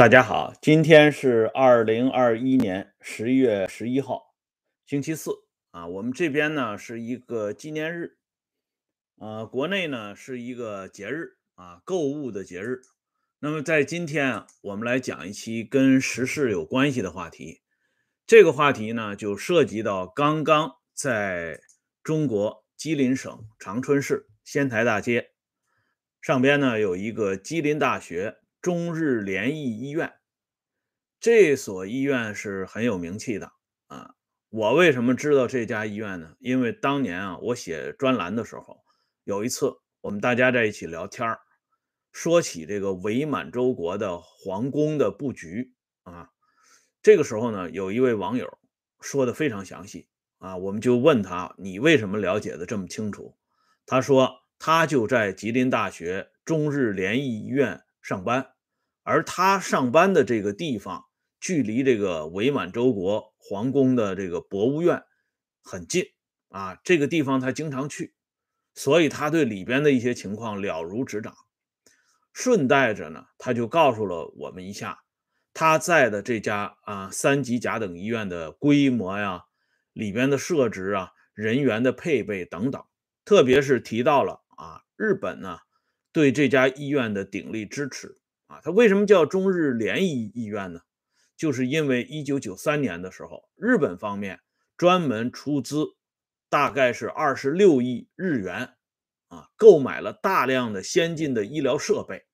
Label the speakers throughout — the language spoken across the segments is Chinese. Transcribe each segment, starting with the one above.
Speaker 1: 大家好，今天是二零二一年十一月十一号，星期四啊。我们这边呢是一个纪念日，啊，国内呢是一个节日啊，购物的节日。那么在今天啊，我们来讲一期跟时事有关系的话题。这个话题呢，就涉及到刚刚在中国吉林省长春市仙台大街上边呢有一个吉林大学。中日联谊医院，这所医院是很有名气的啊。我为什么知道这家医院呢？因为当年啊，我写专栏的时候，有一次我们大家在一起聊天说起这个伪满洲国的皇宫的布局啊。这个时候呢，有一位网友说的非常详细啊，我们就问他：“你为什么了解的这么清楚？”他说：“他就在吉林大学中日联谊医院。”上班，而他上班的这个地方距离这个伪满洲国皇宫的这个博物院很近啊，这个地方他经常去，所以他对里边的一些情况了如指掌。顺带着呢，他就告诉了我们一下他在的这家啊三级甲等医院的规模呀，里边的设置啊，人员的配备等等，特别是提到了啊日本呢。对这家医院的鼎力支持啊，它为什么叫中日联谊医院呢？就是因为一九九三年的时候，日本方面专门出资大概是二十六亿日元啊，购买了大量的先进的医疗设备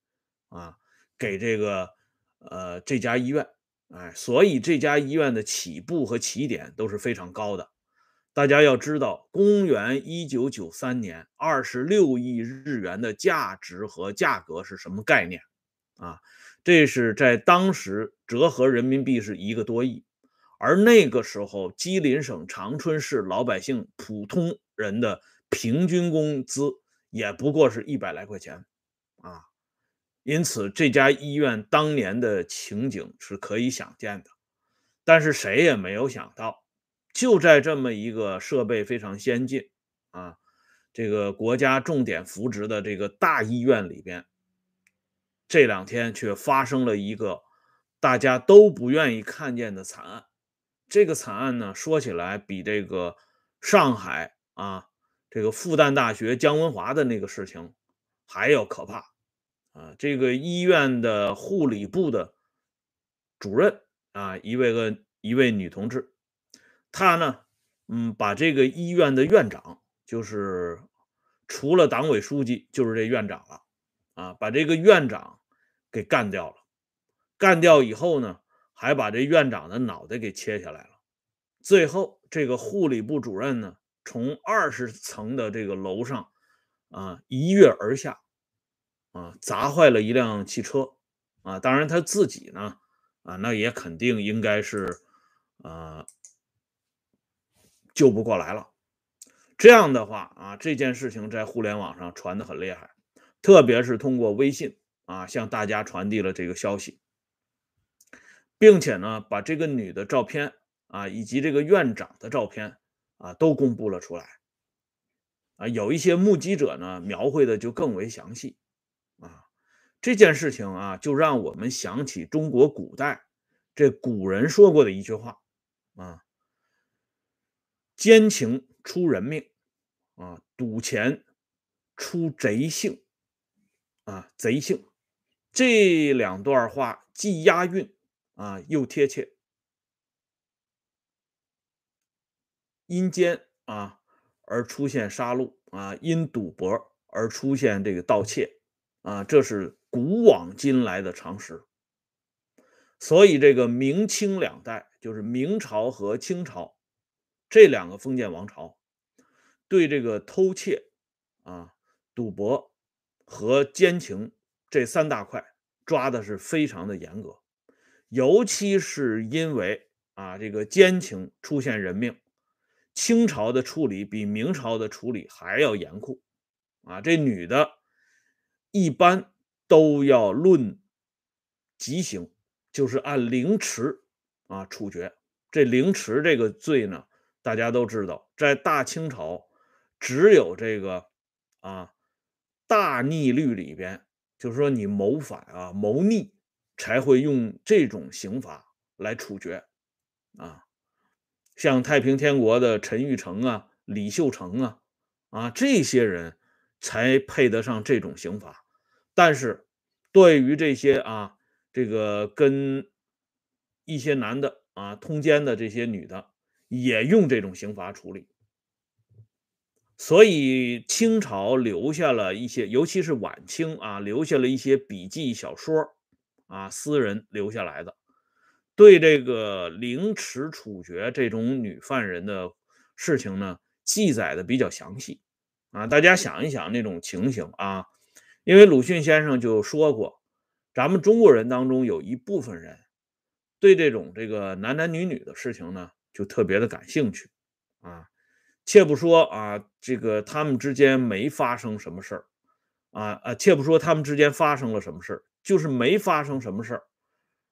Speaker 1: 啊，给这个呃这家医院，哎，所以这家医院的起步和起点都是非常高的。大家要知道，公元一九九三年，二十六亿日元的价值和价格是什么概念啊？这是在当时折合人民币是一个多亿，而那个时候吉林省长春市老百姓普通人的平均工资也不过是一百来块钱啊，因此这家医院当年的情景是可以想见的。但是谁也没有想到。就在这么一个设备非常先进啊，这个国家重点扶植的这个大医院里边，这两天却发生了一个大家都不愿意看见的惨案。这个惨案呢，说起来比这个上海啊，这个复旦大学姜文华的那个事情还要可怕啊。这个医院的护理部的主任啊，一位个一位女同志。他呢，嗯，把这个医院的院长，就是除了党委书记，就是这院长了，啊，把这个院长给干掉了。干掉以后呢，还把这院长的脑袋给切下来了。最后，这个护理部主任呢，从二十层的这个楼上啊一跃而下，啊，砸坏了一辆汽车，啊，当然他自己呢，啊，那也肯定应该是，啊。救不过来了，这样的话啊，这件事情在互联网上传的很厉害，特别是通过微信啊，向大家传递了这个消息，并且呢，把这个女的照片啊，以及这个院长的照片啊，都公布了出来。啊，有一些目击者呢，描绘的就更为详细啊。这件事情啊，就让我们想起中国古代这古人说过的一句话啊。奸情出人命，啊，赌钱出贼性，啊，贼性，这两段话既押韵啊，又贴切。因奸啊而出现杀戮啊，因赌博而出现这个盗窃啊，这是古往今来的常识。所以这个明清两代，就是明朝和清朝。这两个封建王朝对这个偷窃、啊赌博和奸情这三大块抓的是非常的严格，尤其是因为啊这个奸情出现人命，清朝的处理比明朝的处理还要严酷啊。这女的一般都要论极刑，就是按凌迟啊处决。这凌迟这个罪呢。大家都知道，在大清朝，只有这个啊大逆律里边，就是说你谋反啊、谋逆才会用这种刑罚来处决啊。像太平天国的陈玉成啊、李秀成啊，啊这些人才配得上这种刑罚。但是，对于这些啊，这个跟一些男的啊通奸的这些女的，也用这种刑罚处理。所以清朝留下了一些，尤其是晚清啊，留下了一些笔记小说啊，私人留下来的，对这个凌迟处决这种女犯人的事情呢，记载的比较详细啊。大家想一想那种情形啊，因为鲁迅先生就说过，咱们中国人当中有一部分人对这种这个男男女女的事情呢，就特别的感兴趣啊。且不说啊，这个他们之间没发生什么事儿，啊啊，且不说他们之间发生了什么事儿，就是没发生什么事儿。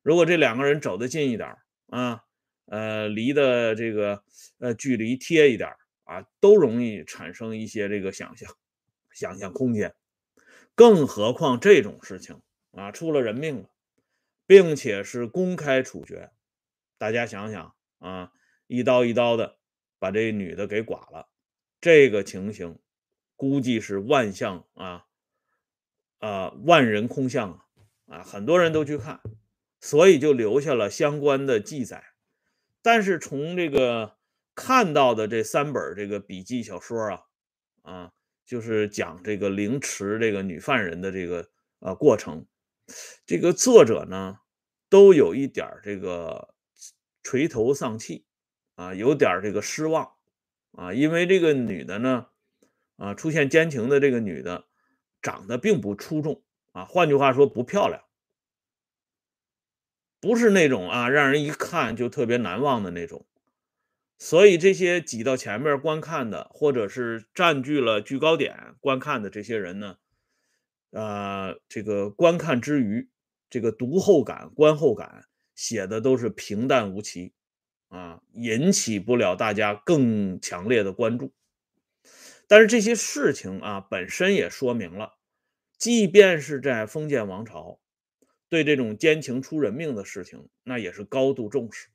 Speaker 1: 如果这两个人走得近一点啊，呃，离的这个呃距离贴一点啊，都容易产生一些这个想象想象空间。更何况这种事情啊，出了人命了，并且是公开处决，大家想想啊，一刀一刀的。把这女的给剐了，这个情形估计是万象啊啊万人空巷啊啊，很多人都去看，所以就留下了相关的记载。但是从这个看到的这三本这个笔记小说啊啊，就是讲这个凌迟这个女犯人的这个呃过程，这个作者呢都有一点这个垂头丧气。啊，有点这个失望啊，因为这个女的呢，啊，出现奸情的这个女的长得并不出众啊，换句话说不漂亮，不是那种啊让人一看就特别难忘的那种。所以这些挤到前面观看的，或者是占据了居高点观看的这些人呢，呃，这个观看之余，这个读后感、观后感写的都是平淡无奇。啊，引起不了大家更强烈的关注。但是这些事情啊，本身也说明了，即便是在封建王朝，对这种奸情出人命的事情，那也是高度重视。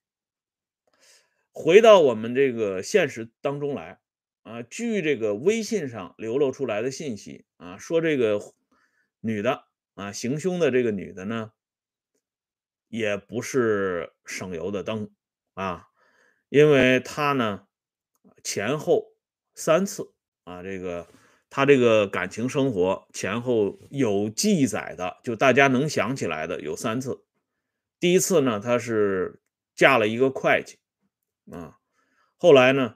Speaker 1: 回到我们这个现实当中来啊，据这个微信上流露出来的信息啊，说这个女的啊，行凶的这个女的呢，也不是省油的灯啊。因为他呢，前后三次啊，这个他这个感情生活前后有记载的，就大家能想起来的有三次。第一次呢，他是嫁了一个会计啊，后来呢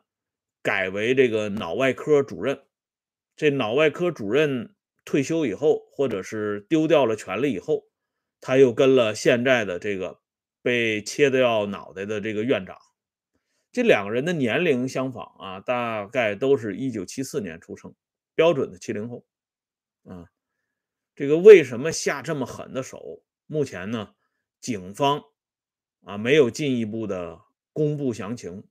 Speaker 1: 改为这个脑外科主任。这脑外科主任退休以后，或者是丢掉了权利以后，他又跟了现在的这个被切掉脑袋的这个院长。这两个人的年龄相仿啊，大概都是一九七四年出生，标准的七零后，啊，这个为什么下这么狠的手？目前呢，警方啊没有进一步的公布详情，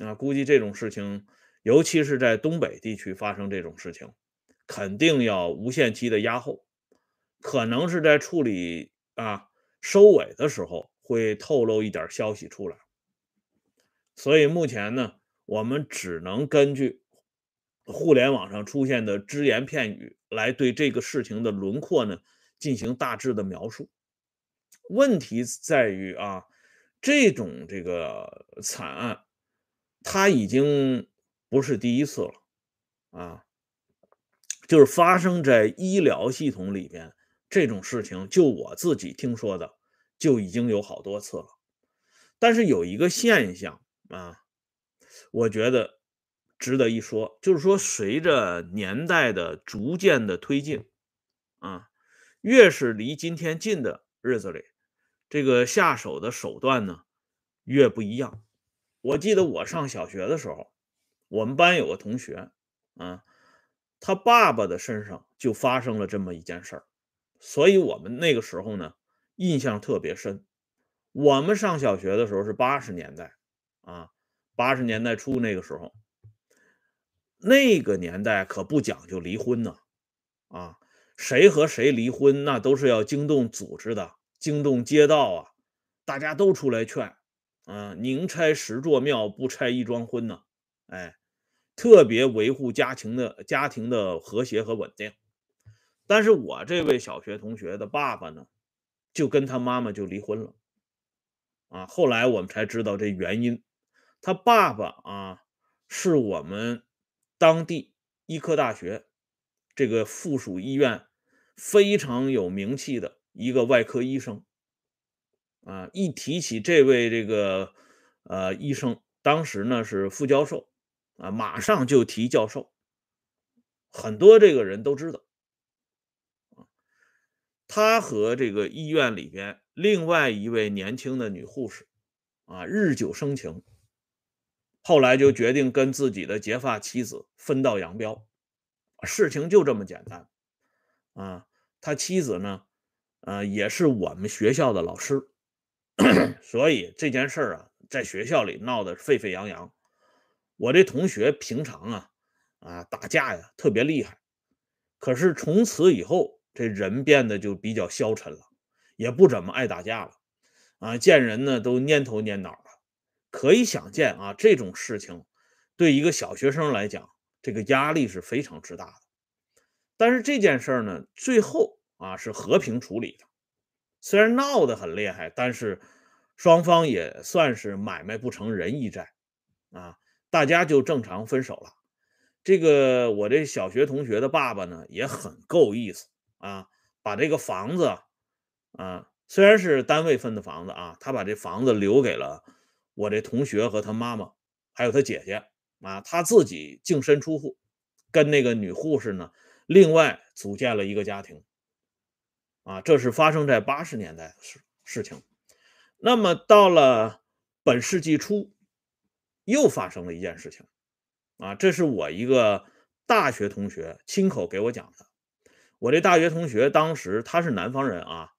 Speaker 1: 啊，估计这种事情，尤其是在东北地区发生这种事情，肯定要无限期的压后，可能是在处理啊收尾的时候会透露一点消息出来。所以目前呢，我们只能根据互联网上出现的只言片语来对这个事情的轮廓呢进行大致的描述。问题在于啊，这种这个惨案，它已经不是第一次了啊，就是发生在医疗系统里边这种事情，就我自己听说的就已经有好多次了。但是有一个现象。啊，我觉得值得一说，就是说，随着年代的逐渐的推进，啊，越是离今天近的日子里，这个下手的手段呢，越不一样。我记得我上小学的时候，我们班有个同学，啊，他爸爸的身上就发生了这么一件事儿，所以我们那个时候呢，印象特别深。我们上小学的时候是八十年代。啊，八十年代初那个时候，那个年代可不讲究离婚呢，啊，谁和谁离婚那都是要惊动组织的惊动街道啊，大家都出来劝，啊，宁拆十座庙，不拆一桩婚呢，哎，特别维护家庭的家庭的和谐和稳定。但是我这位小学同学的爸爸呢，就跟他妈妈就离婚了，啊，后来我们才知道这原因，他爸爸啊是我们当地医科大学这个附属医院非常有名气的一个外科医生，啊，一提起这位这个呃医生，当时呢是副教授，啊，马上就提教授，很多这个人都知道。他和这个医院里边另外一位年轻的女护士，啊，日久生情，后来就决定跟自己的结发妻子分道扬镳。事情就这么简单，啊，他妻子呢，呃，也是我们学校的老师，所以这件事儿啊，在学校里闹得沸沸扬扬。我这同学平常啊，啊，打架呀特别厉害，可是从此以后。这人变得就比较消沉了，也不怎么爱打架了，啊，见人呢都蔫头蔫脑。可以想见啊，这种事情对一个小学生来讲，这个压力是非常之大的。但是这件事呢，最后啊是和平处理的，虽然闹得很厉害，但是双方也算是买卖不成仁义债，啊，大家就正常分手了。这个我这小学同学的爸爸呢，也很够意思。啊，把这个房子，啊，虽然是单位分的房子啊，他把这房子留给了我这同学和他妈妈，还有他姐姐啊，他自己净身出户，跟那个女护士呢，另外组建了一个家庭。啊，这是发生在八十年代的事事情。那么到了本世纪初，又发生了一件事情。啊，这是我一个大学同学亲口给我讲的。我这大学同学当时他是南方人啊，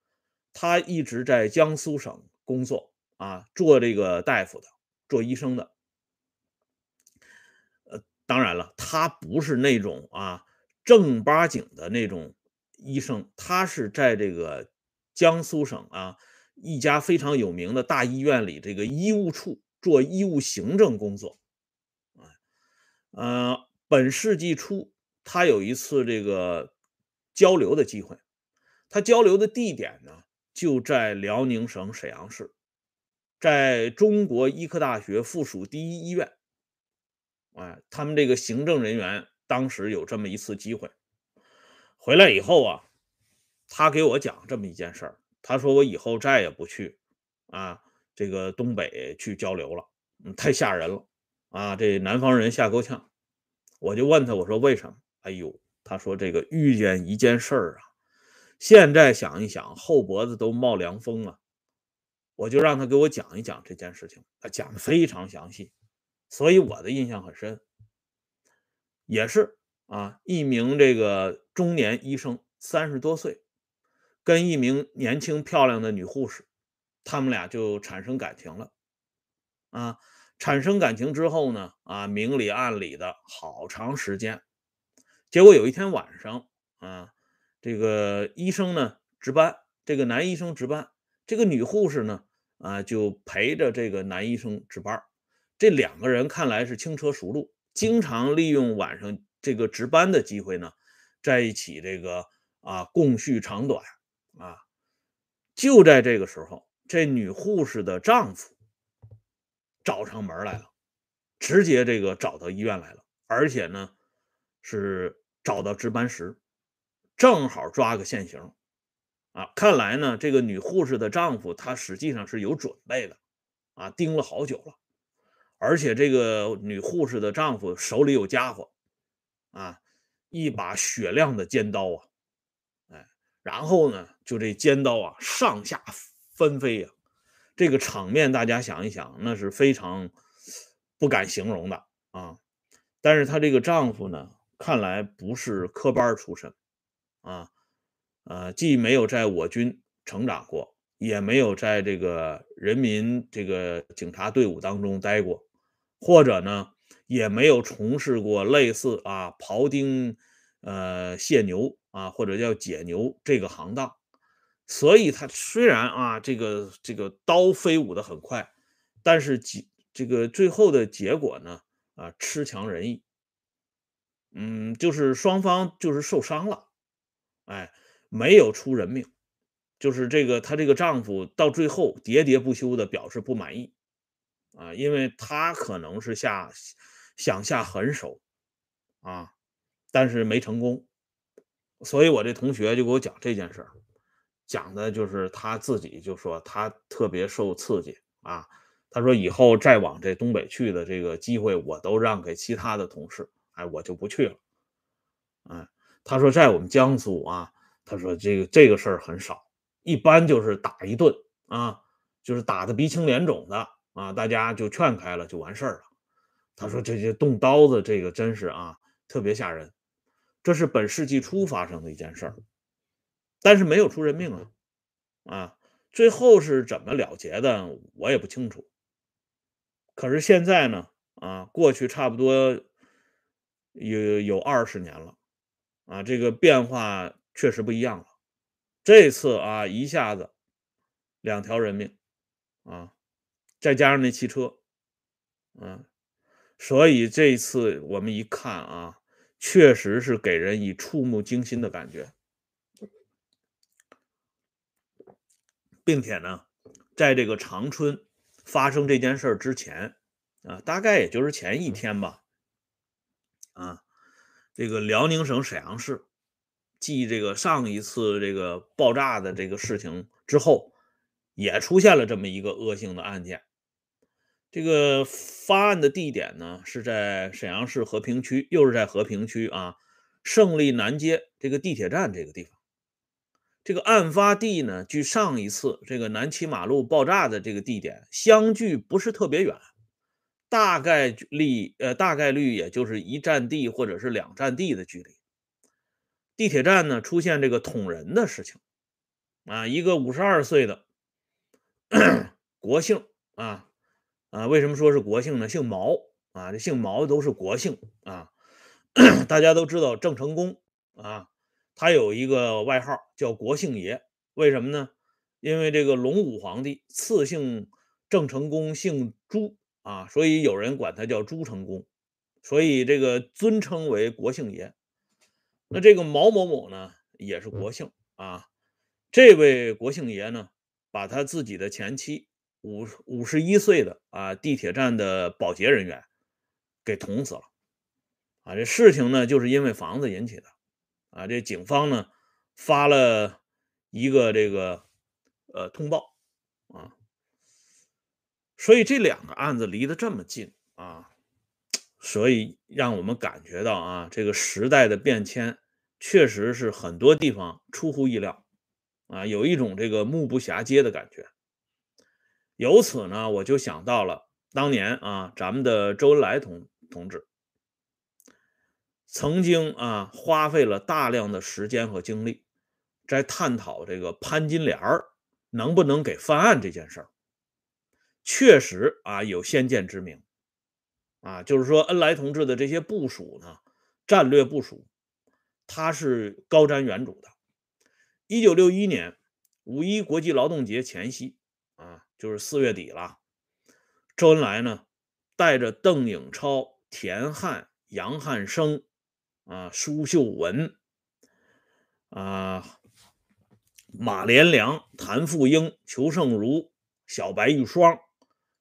Speaker 1: 他一直在江苏省工作啊，做这个大夫的，做医生的。呃，当然了，他不是那种啊正八经的那种医生，他是在这个江苏省啊一家非常有名的大医院里这个医务处做医务行政工作。啊，呃，本世纪初，他有一次这个。交流的机会，他交流的地点呢，就在辽宁省沈阳市，在中国医科大学附属第一医院。哎，他们这个行政人员当时有这么一次机会，回来以后啊，他给我讲这么一件事儿。他说：“我以后再也不去啊，这个东北去交流了，太吓人了啊！这南方人吓够呛。”我就问他，我说：“为什么？”哎呦！他说：“这个遇见一件事儿啊，现在想一想，后脖子都冒凉风了。”我就让他给我讲一讲这件事情，他讲的非常详细，所以我的印象很深。也是啊，一名这个中年医生，三十多岁，跟一名年轻漂亮的女护士，他们俩就产生感情了。啊，产生感情之后呢，啊，明里暗里的好长时间。结果有一天晚上啊，这个医生呢值班，这个男医生值班，这个女护士呢啊就陪着这个男医生值班。这两个人看来是轻车熟路，经常利用晚上这个值班的机会呢，在一起这个啊共叙长短啊。就在这个时候，这女护士的丈夫找上门来了，直接这个找到医院来了，而且呢是。找到值班室，正好抓个现行，啊，看来呢，这个女护士的丈夫他实际上是有准备的，啊，盯了好久了，而且这个女护士的丈夫手里有家伙，啊，一把雪亮的尖刀啊，哎，然后呢，就这尖刀啊上下翻飞呀，这个场面大家想一想，那是非常不敢形容的啊，但是她这个丈夫呢？看来不是科班出身，啊，呃，既没有在我军成长过，也没有在这个人民这个警察队伍当中待过，或者呢，也没有从事过类似啊庖丁、呃卸牛啊或者叫解牛这个行当。所以他虽然啊，这个这个刀飞舞的很快，但是结这个最后的结果呢，啊，吃强人意。嗯，就是双方就是受伤了，哎，没有出人命，就是这个她这个丈夫到最后喋喋不休的表示不满意，啊，因为他可能是下想下狠手，啊，但是没成功，所以我这同学就给我讲这件事儿，讲的就是他自己就说他特别受刺激啊，他说以后再往这东北去的这个机会，我都让给其他的同事。哎，我就不去了。哎，他说在我们江苏啊，他说这个这个事儿很少，一般就是打一顿啊，就是打的鼻青脸肿的啊，大家就劝开了就完事儿了。他说这些动刀子，这个真是啊，特别吓人。这是本世纪初发生的一件事儿，但是没有出人命啊。啊，最后是怎么了结的，我也不清楚。可是现在呢，啊，过去差不多。有有二十年了，啊，这个变化确实不一样了。这次啊，一下子两条人命，啊，再加上那汽车，嗯，所以这次我们一看啊，确实是给人以触目惊心的感觉，并且呢，在这个长春发生这件事之前，啊，大概也就是前一天吧。啊，这个辽宁省沈阳市，继这个上一次这个爆炸的这个事情之后，也出现了这么一个恶性的案件。这个发案的地点呢是在沈阳市和平区，又是在和平区啊，胜利南街这个地铁站这个地方。这个案发地呢，距上一次这个南七马路爆炸的这个地点相距不是特别远。大概率，呃，大概率也就是一站地或者是两站地的距离。地铁站呢出现这个捅人的事情，啊，一个五十二岁的 国姓啊啊，为什么说是国姓呢？姓毛啊，这姓毛的都是国姓啊。大家都知道郑成功啊，他有一个外号叫国姓爷，为什么呢？因为这个隆武皇帝赐姓郑成功姓朱。啊，所以有人管他叫朱成功，所以这个尊称为国姓爷。那这个毛某某呢，也是国姓啊。这位国姓爷呢，把他自己的前妻五五十一岁的啊地铁站的保洁人员给捅死了。啊，这事情呢，就是因为房子引起的。啊，这警方呢发了一个这个呃通报啊。所以这两个案子离得这么近啊，所以让我们感觉到啊，这个时代的变迁确实是很多地方出乎意料啊，有一种这个目不暇接的感觉。由此呢，我就想到了当年啊，咱们的周恩来同同志曾经啊，花费了大量的时间和精力，在探讨这个潘金莲能不能给翻案这件事儿。确实啊，有先见之明，啊，就是说恩来同志的这些部署呢，战略部署，他是高瞻远瞩的。一九六一年五一国际劳动节前夕，啊，就是四月底了，周恩来呢，带着邓颖超、田汉、杨汉生，啊，苏秀文，啊，马连良、谭富英、裘盛如、小白玉霜。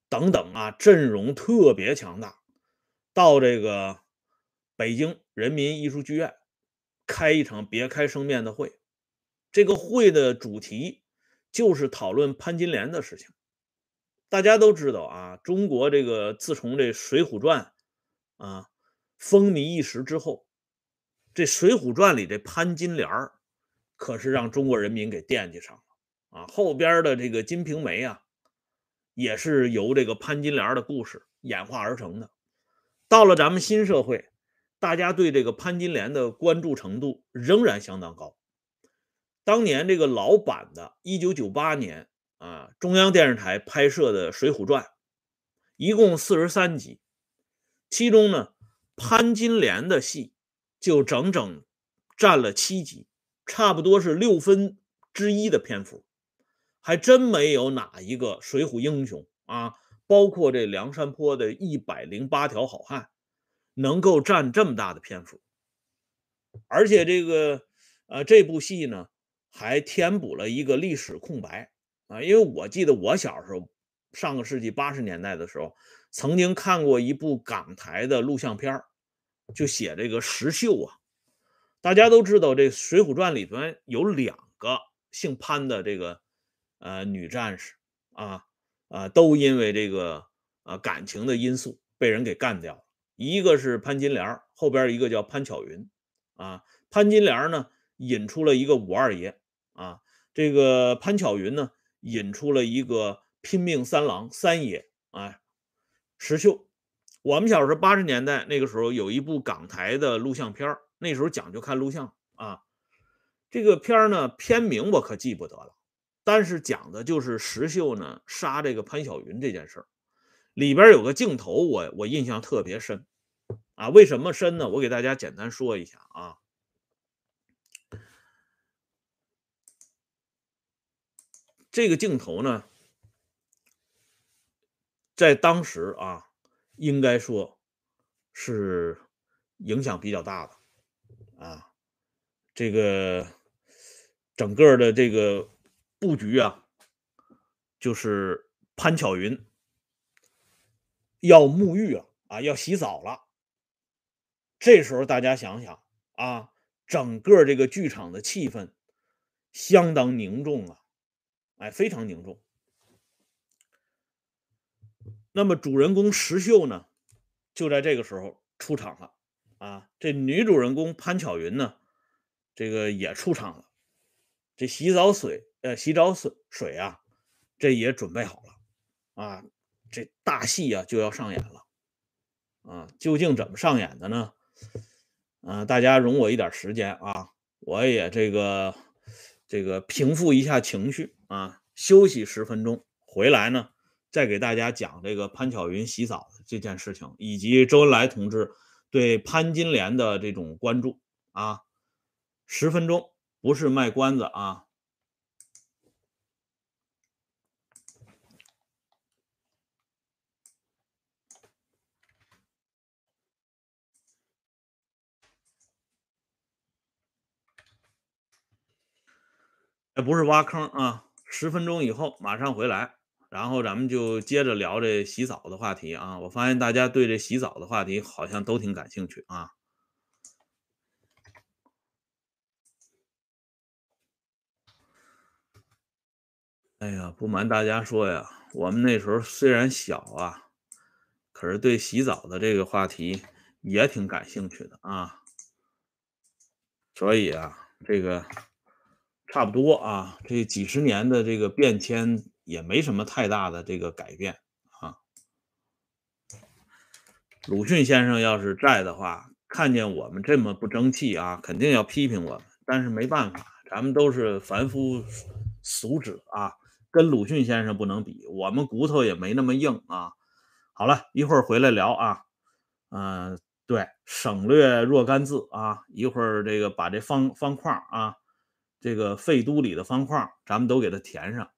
Speaker 1: 等等啊，阵容特别强大，到这个北京人民艺术剧院开一场别开生面的会。这个会的主题就是讨论潘金莲的事情。大家都知道啊，中国这个自从这《水浒传》啊风靡一时之后，这《水浒传》里这潘金莲可是让中国人民给惦记上了啊。后边的这个《金瓶梅》啊。也是由这个潘金莲的故事演化而成的。到了咱们新社会，大家对这个潘金莲的关注程度仍然相当高。当年这个老版的1998年啊，中央电视台拍摄的《水浒传》，一共四十三集，其中呢，潘金莲的戏就整整占了七集，差不多是六分之一的篇幅，还真没有哪一个水浒英雄啊，包括这梁山泊的一百零八条好汉，能够占这么大的篇幅。而且这个呃这部戏呢，还填补了一个历史空白啊，因为我记得我小时候，上个世纪八十年代的时候，曾经看过一部港台的录像片就写这个石秀啊。大家都知道，这《水浒传》里边有两个姓潘的这个呃女战士啊啊，都因为这个啊感情的因素被人给干掉了。一个是潘金莲，后边一个叫潘巧云啊。潘金莲呢引出了一个武二爷啊，这个潘巧云呢引出了一个拼命三郎三爷啊，石秀。我们小时候八十年代那个时候有一部港台的录像片那时候讲究看录像啊，这个片呢片名我可记不得了，但是讲的就是石秀呢杀这个潘晓云这件事儿，里边有个镜头我我印象特别深啊，为什么深呢？我给大家简单说一下啊，这个镜头呢，在当时啊，应该说是影响比较大的。啊，这个整个的这个布局啊，就是潘巧云要沐浴了啊，要洗澡了。这时候大家想想啊，整个这个剧场的气氛相当凝重啊，哎，非常凝重。那么主人公石秀呢，就在这个时候出场了。啊，这女主人公潘巧云呢，这个也出场了。这洗澡水，呃，洗澡水水啊，这也准备好了。啊，这大戏啊就要上演了。啊，究竟怎么上演的呢？啊，大家容我一点时间啊，我也这个这个平复一下情绪啊，休息十分钟，回来呢再给大家讲这个潘巧云洗澡这件事情，以及周恩来同志。对潘金莲的这种关注啊，十分钟不是卖关子啊。哎不是挖坑啊，十分钟以后马上回来。然后咱们就接着聊这洗澡的话题啊！我发现大家对这洗澡的话题好像都挺感兴趣啊。哎呀，不瞒大家说呀，我们那时候虽然小啊，可是对洗澡的这个话题也挺感兴趣的啊。所以啊，这个差不多啊，这几十年的这个变迁。也没什么太大的这个改变啊。鲁迅先生要是在的话，看见我们这么不争气啊，肯定要批评我们。但是没办法，咱们都是凡夫俗子啊，跟鲁迅先生不能比，我们骨头也没那么硬啊。好了一会儿回来聊啊，嗯，对，省略若干字啊，一会儿这个把这方方框啊，这个废都里的方块，咱们都给它填上。